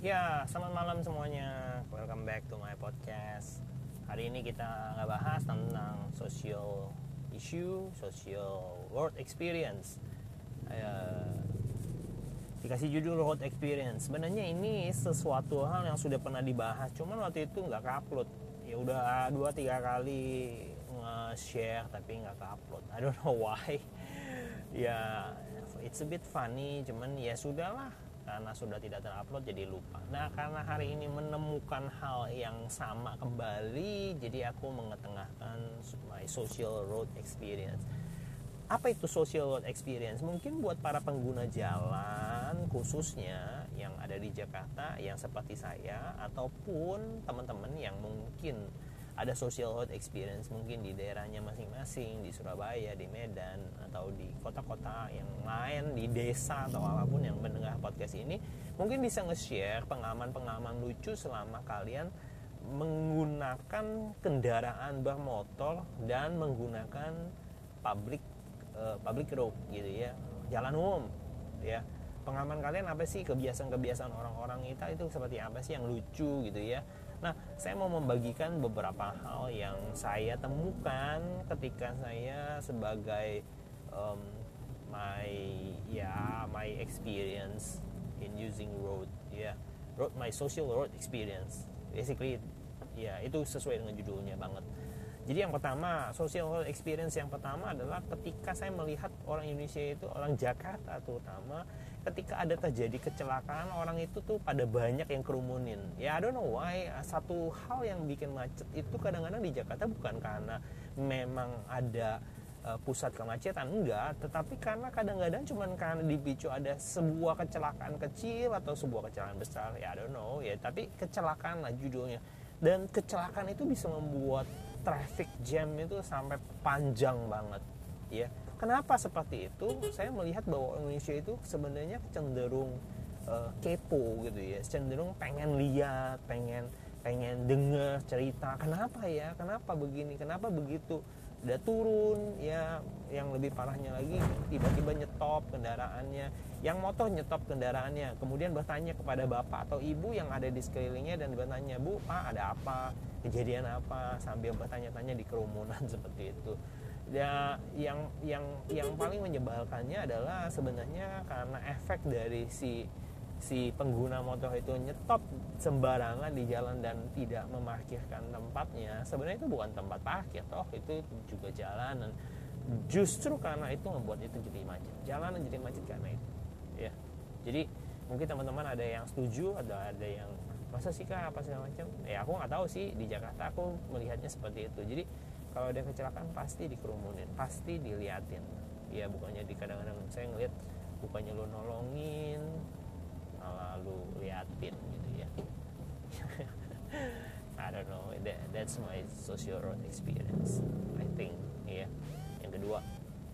Ya, selamat malam semuanya. Welcome back to my podcast. Hari ini kita nggak bahas tentang social issue, social world experience. Uh, dikasih judul world experience. Sebenarnya ini sesuatu hal yang sudah pernah dibahas, cuman waktu itu nggak upload. Ya udah dua tiga kali nge-share tapi nggak upload. I don't know why. ya, it's a bit funny, cuman ya sudahlah karena sudah tidak terupload jadi lupa. Nah karena hari ini menemukan hal yang sama kembali, jadi aku mengetengahkan my social road experience. Apa itu social road experience? Mungkin buat para pengguna jalan khususnya yang ada di Jakarta yang seperti saya ataupun teman-teman yang mungkin ada social health experience mungkin di daerahnya masing-masing di Surabaya, di Medan atau di kota-kota yang lain di desa atau apa pun yang mendengar podcast ini mungkin bisa nge-share pengalaman-pengalaman lucu selama kalian menggunakan kendaraan bermotor dan menggunakan public uh, public road gitu ya jalan umum ya. Pengalaman kalian apa sih? Kebiasaan-kebiasaan orang-orang kita itu seperti apa sih yang lucu gitu ya Nah, saya mau membagikan beberapa hal yang saya temukan ketika saya sebagai um, my ya my experience in using road ya yeah. road my social road experience basically ya itu sesuai dengan judulnya banget jadi yang pertama social experience yang pertama adalah ketika saya melihat orang Indonesia itu orang Jakarta terutama ketika ada terjadi kecelakaan orang itu tuh pada banyak yang kerumunin. Ya I don't know why. Satu hal yang bikin macet itu kadang-kadang di Jakarta bukan karena memang ada uh, pusat kemacetan enggak. Tetapi karena kadang-kadang cuma karena dipicu ada sebuah kecelakaan kecil atau sebuah kecelakaan besar ya I don't know ya. Tapi kecelakaan lah judulnya. Dan kecelakaan itu bisa membuat traffic jam itu sampai panjang banget ya Kenapa seperti itu? Saya melihat bahwa Indonesia itu sebenarnya cenderung uh, kepo gitu ya, cenderung pengen lihat, pengen pengen dengar cerita. Kenapa ya? Kenapa begini? Kenapa begitu? Udah turun ya, yang lebih parahnya lagi tiba-tiba nyetop kendaraannya, yang motor nyetop kendaraannya, kemudian bertanya kepada bapak atau ibu yang ada di sekelilingnya dan bertanya, "Bu, Pak, ada apa? Kejadian apa?" sambil bertanya-tanya di kerumunan seperti itu ya yang yang yang paling menyebalkannya adalah sebenarnya karena efek dari si si pengguna motor itu nyetop sembarangan di jalan dan tidak memarkirkan tempatnya sebenarnya itu bukan tempat parkir toh itu juga jalanan. Justru karena itu membuat itu jadi macet. Jalanan jadi macet karena itu ya. Jadi mungkin teman-teman ada yang setuju ada ada yang masa sih kak? Apa segala macam? Ya aku nggak tahu sih di Jakarta aku melihatnya seperti itu. Jadi kalau ada kecelakaan pasti dikerumunin pasti diliatin. Ya bukannya di kadang-kadang saya ngeliat bukannya lu nolongin malah lu liatin gitu ya. I don't know that, that's my social road experience I think ya yang kedua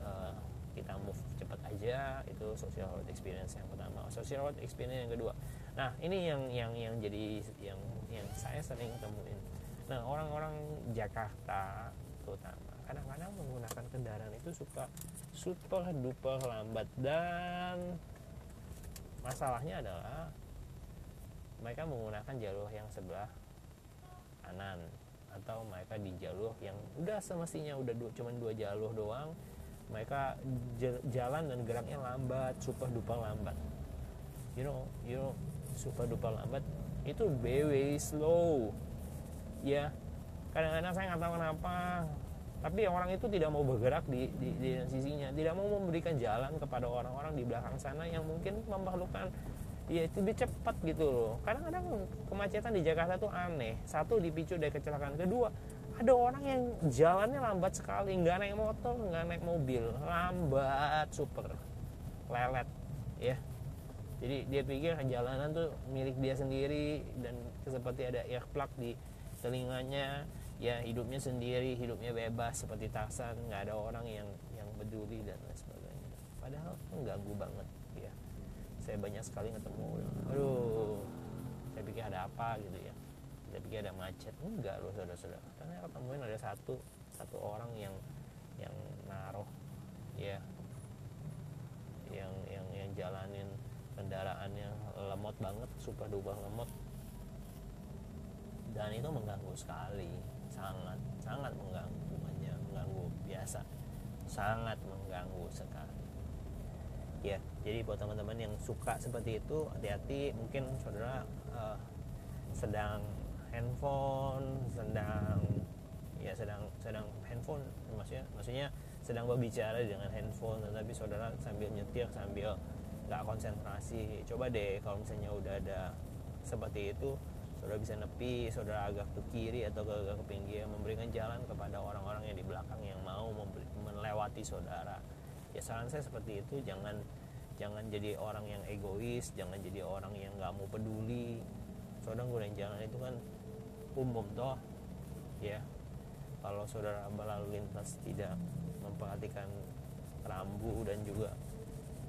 uh, kita move cepat aja itu social road experience yang pertama. Social road experience yang kedua. Nah ini yang yang yang jadi yang yang saya sering temuin. Nah orang-orang Jakarta terutama. Kadang-kadang menggunakan kendaraan itu suka super duper lambat. Dan masalahnya adalah mereka menggunakan jalur yang sebelah kanan atau mereka di jalur yang udah semestinya udah dua, cuman dua jalur doang mereka jalan dan geraknya lambat super duper lambat. You know you know super duper lambat itu very slow. Ya kadang-kadang saya nggak tahu kenapa. Tapi orang itu tidak mau bergerak di, di, di sisinya. Tidak mau memberikan jalan kepada orang-orang di belakang sana yang mungkin memerlukan ya lebih cepat gitu loh. Kadang-kadang kemacetan di Jakarta tuh aneh. Satu dipicu dari kecelakaan. Kedua ada orang yang jalannya lambat sekali. Nggak naik motor nggak naik mobil. Lambat super. Lelet ya. Jadi dia pikir jalanan tuh milik dia sendiri dan seperti ada earplug di telinganya ya hidupnya sendiri hidupnya bebas seperti Tarsan nggak ada orang yang yang peduli dan lain sebagainya. Padahal mengganggu banget ya. Saya banyak sekali ketemu aduh saya pikir ada apa gitu ya. Saya pikir ada macet. Enggak loh saudara-saudara. Karena ketemuin ada satu satu orang yang yang naruh ya yang yang yang jalanin kendaraannya ngemot banget super duper ngemot dan itu mengganggu sekali sangat sangat mengganggu mengganggu biasa. Sangat mengganggu sekali. Ya jadi buat teman-teman yang suka seperti itu hati-hati. Mungkin saudara uh, sedang handphone sedang ya sedang sedang handphone maksudnya maksudnya sedang berbicara dengan handphone tetapi saudara sambil nyetir sambil nggak konsentrasi. Coba deh kalau misalnya udah ada seperti itu saudara bisa nepi saudara agak ke kiri atau ke, ke pinggir memberikan jalan kepada orang-orang yang di belakang yang mau melewati saudara. Ya saran saya seperti itu jangan jangan jadi orang yang egois jangan jadi orang yang nggak mau peduli. Saudara gunain jalan itu kan umum toh ya. Kalau saudara berlalu lintas tidak memperhatikan rambu dan juga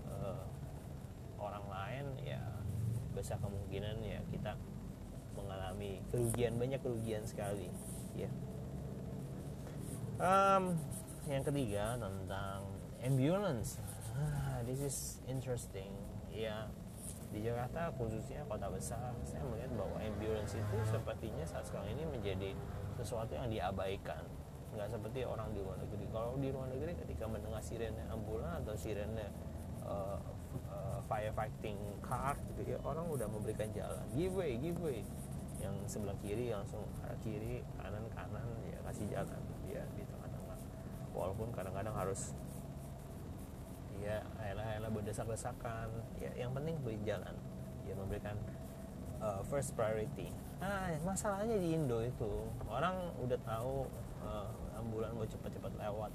uh, orang lain ya besar kemungkinan ya kita mengalami kerugian banyak kerugian sekali ya. Um, yang ketiga tentang ambulance. Ah, this is interesting ya. Di Jakarta khususnya kota besar saya melihat bahwa ambulance itu sepertinya saat sekarang ini menjadi sesuatu yang diabaikan. Nggak seperti orang di luar negeri. Kalau di luar negeri ketika mendengar sirene ambulan atau sirene uh, uh, firefighting car gitu ya orang udah memberikan jalan. Give way give way yang sebelah kiri langsung arah kiri kanan kanan ya kasih jalan ya di tengah-tengah. Walaupun kadang-kadang harus ya elah-elah berdesak-desakan. Ya yang penting beri jalan. Ya memberikan uh, first priority. Nah masalahnya di Indo itu orang udah tahu uh, ambulan mau cepat-cepat lewat.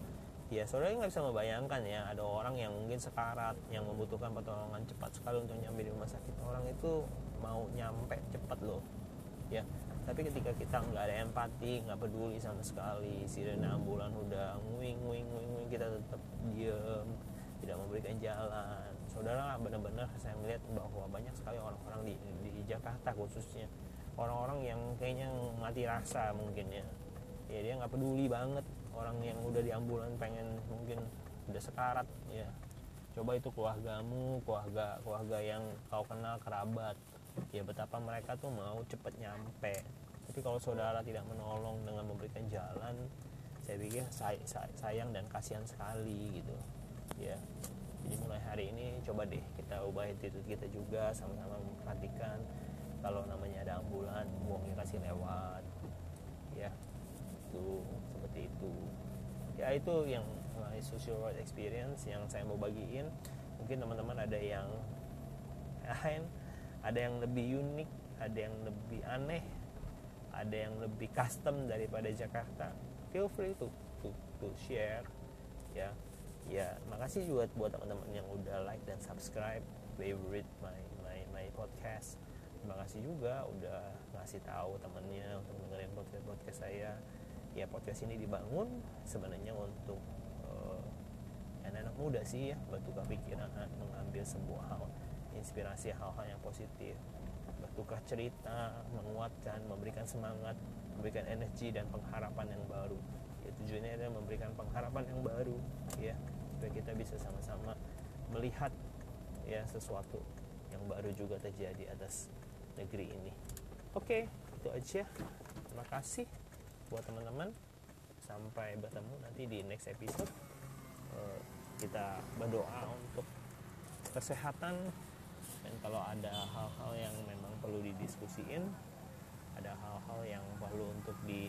Ya saudara nggak bisa membayangkan ya ada orang yang mungkin sekarat yang membutuhkan pertolongan cepat sekali untuk nyampe di rumah sakit. Orang itu mau nyampe cepat loh ya. Tapi ketika kita nggak ada empati nggak peduli sama sekali sirene ambulan udah nguing nguing nguing, nguing kita tetap diem tidak memberikan jalan. Saudara benar-benar saya melihat bahwa banyak sekali orang-orang di, di Jakarta khususnya orang-orang yang kayaknya mati rasa mungkin ya. Ya dia nggak peduli banget orang yang udah di ambulan pengen mungkin udah sekarat ya. Coba itu keluargamu keluarga keluarga yang kau kenal kerabat ya betapa mereka tuh mau cepet nyampe. Tapi kalau saudara tidak menolong dengan memberikan jalan saya pikir say, say, sayang dan kasihan sekali gitu. Ya. Jadi mulai hari ini coba deh kita ubah attitude kita juga sama-sama memperhatikan kalau namanya ada ambulan buangnya kasih lewat. Ya. Itu seperti itu. Ya itu yang my social world experience yang saya mau bagiin. Mungkin teman-teman ada yang lain ada yang lebih unik ada yang lebih aneh ada yang lebih custom daripada Jakarta. Feel free to to, to share ya. Ya makasih juga buat teman-teman yang udah like dan subscribe favorite my my my podcast. Terima kasih juga udah ngasih tahu temennya untuk dengerin podcast podcast saya. Ya podcast ini dibangun sebenarnya untuk uh, anak-anak muda sih ya bertukar pikiran mengambil sebuah hal inspirasi hal-hal yang positif. Bertukar cerita menguatkan memberikan semangat memberikan energi dan pengharapan yang baru. Ya tujuannya adalah memberikan pengharapan yang baru ya. Supaya kita bisa sama-sama melihat ya sesuatu yang baru juga terjadi atas negeri ini. Oke itu aja. Terima kasih buat teman-teman. Sampai bertemu nanti di next episode. Uh, kita berdoa untuk kesehatan dan kalau ada hal-hal yang memang perlu didiskusiin ada hal-hal yang perlu untuk di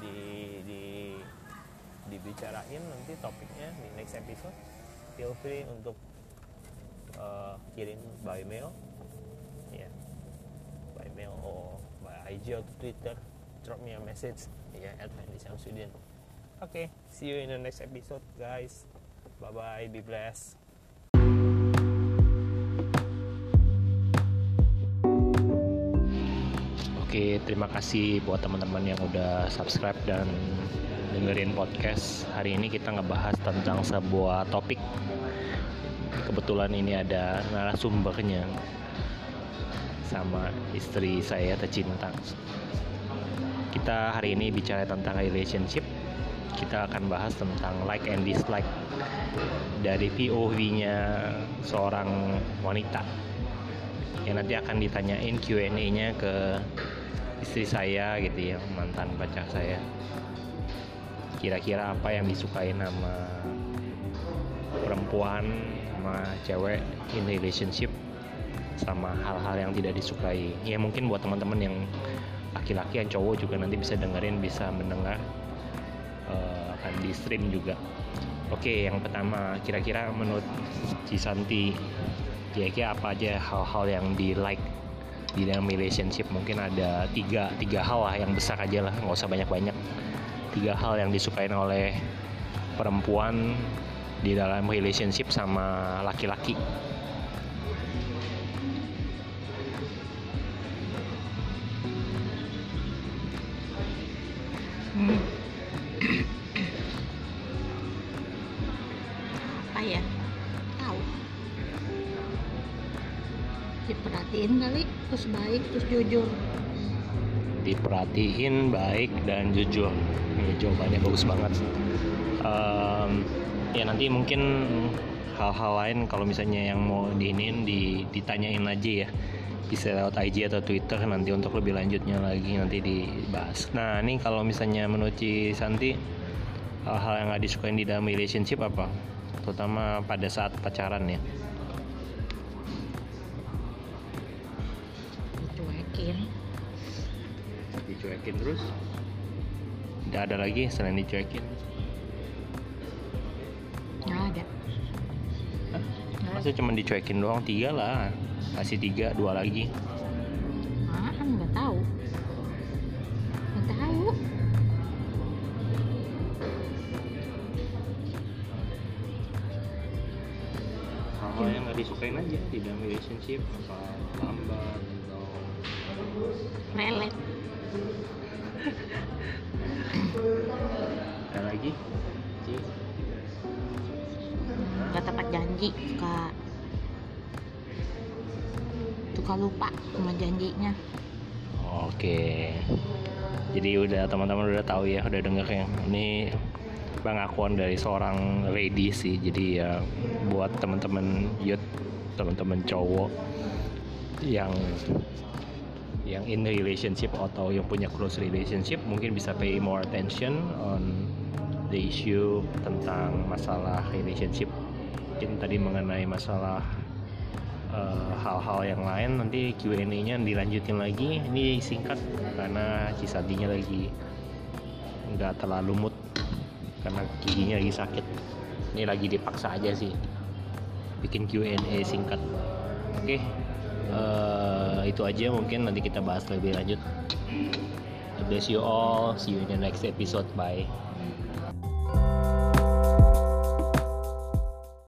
di di dibicarain nanti topiknya di next episode feel free untuk uh, kirim by mail. Ya. Yeah. by mail or by IG atau Twitter. Drop me a message. Ya at Fendi Samsudin oke okay, see you in the next episode guys. Bye bye be blessed Terima kasih buat teman-teman yang udah subscribe dan dengerin podcast. Hari ini kita ngebahas tentang sebuah topik. Kebetulan ini ada narasumbernya sama istri saya tercinta kita hari ini bicara tentang relationship kita akan bahas tentang like and dislike dari POV-nya seorang wanita ya nanti akan ditanyain Q&A-nya ke istri saya gitu ya mantan pacar saya. Kira-kira apa yang disukai nama perempuan sama cewek in relationship sama hal-hal yang tidak disukai. Ya mungkin buat teman-teman yang laki-laki yang cowok juga nanti bisa dengerin bisa mendengar uh, akan di stream juga. Oke yang pertama kira-kira menurut Cisanti kira-kira apa aja hal-hal yang di like di dalam relationship mungkin ada tiga tiga hal lah yang besar aja lah nggak usah banyak-banyak. Tiga hal yang disukai oleh perempuan di dalam relationship sama laki-laki diperhatiin kali terus baik terus jujur diperhatiin baik dan jujur ini jawabannya bagus banget um, ya nanti mungkin hal-hal lain kalau misalnya yang mau diinin ditanyain aja ya bisa lewat IG atau Twitter nanti untuk lebih lanjutnya lagi nanti dibahas. Nah ini kalau misalnya menurut Santi hal-hal yang gak disukain di dalam relationship apa? Terutama pada saat pacaran ya. Dicuekin terus? Tidak ada lagi selain dicuekin? Nggak ada. Hah? Masa cuma dicuekin doang tiga lah kasih tiga dua lagi ah nggak tahu nggak tahu hal-hal yang nggak disukain aja di dalam relationship apa lambat atau lelet ada lagi? Nggak tepat janji kak suka lupa sama janjinya. Oke. Jadi udah teman-teman udah tahu ya udah denger ya. Ini pengakuan dari seorang lady sih. Jadi ya buat teman-teman youth teman-teman cowok yang yang in relationship atau yang punya close relationship mungkin bisa pay more attention on the issue tentang masalah relationship. Mungkin tadi mengenai masalah Eh, hal-hal uh, yang lain nanti Q&A-nya dilanjutin lagi. Ini singkat karena Cisadinya lagi nggak terlalu mood karena giginya lagi sakit. Ini lagi dipaksa aja sih bikin Q&A singkat. Oke. okay. Uh, itu aja mungkin nanti kita bahas lebih lanjut. Bless you all. See you in the next episode. Bye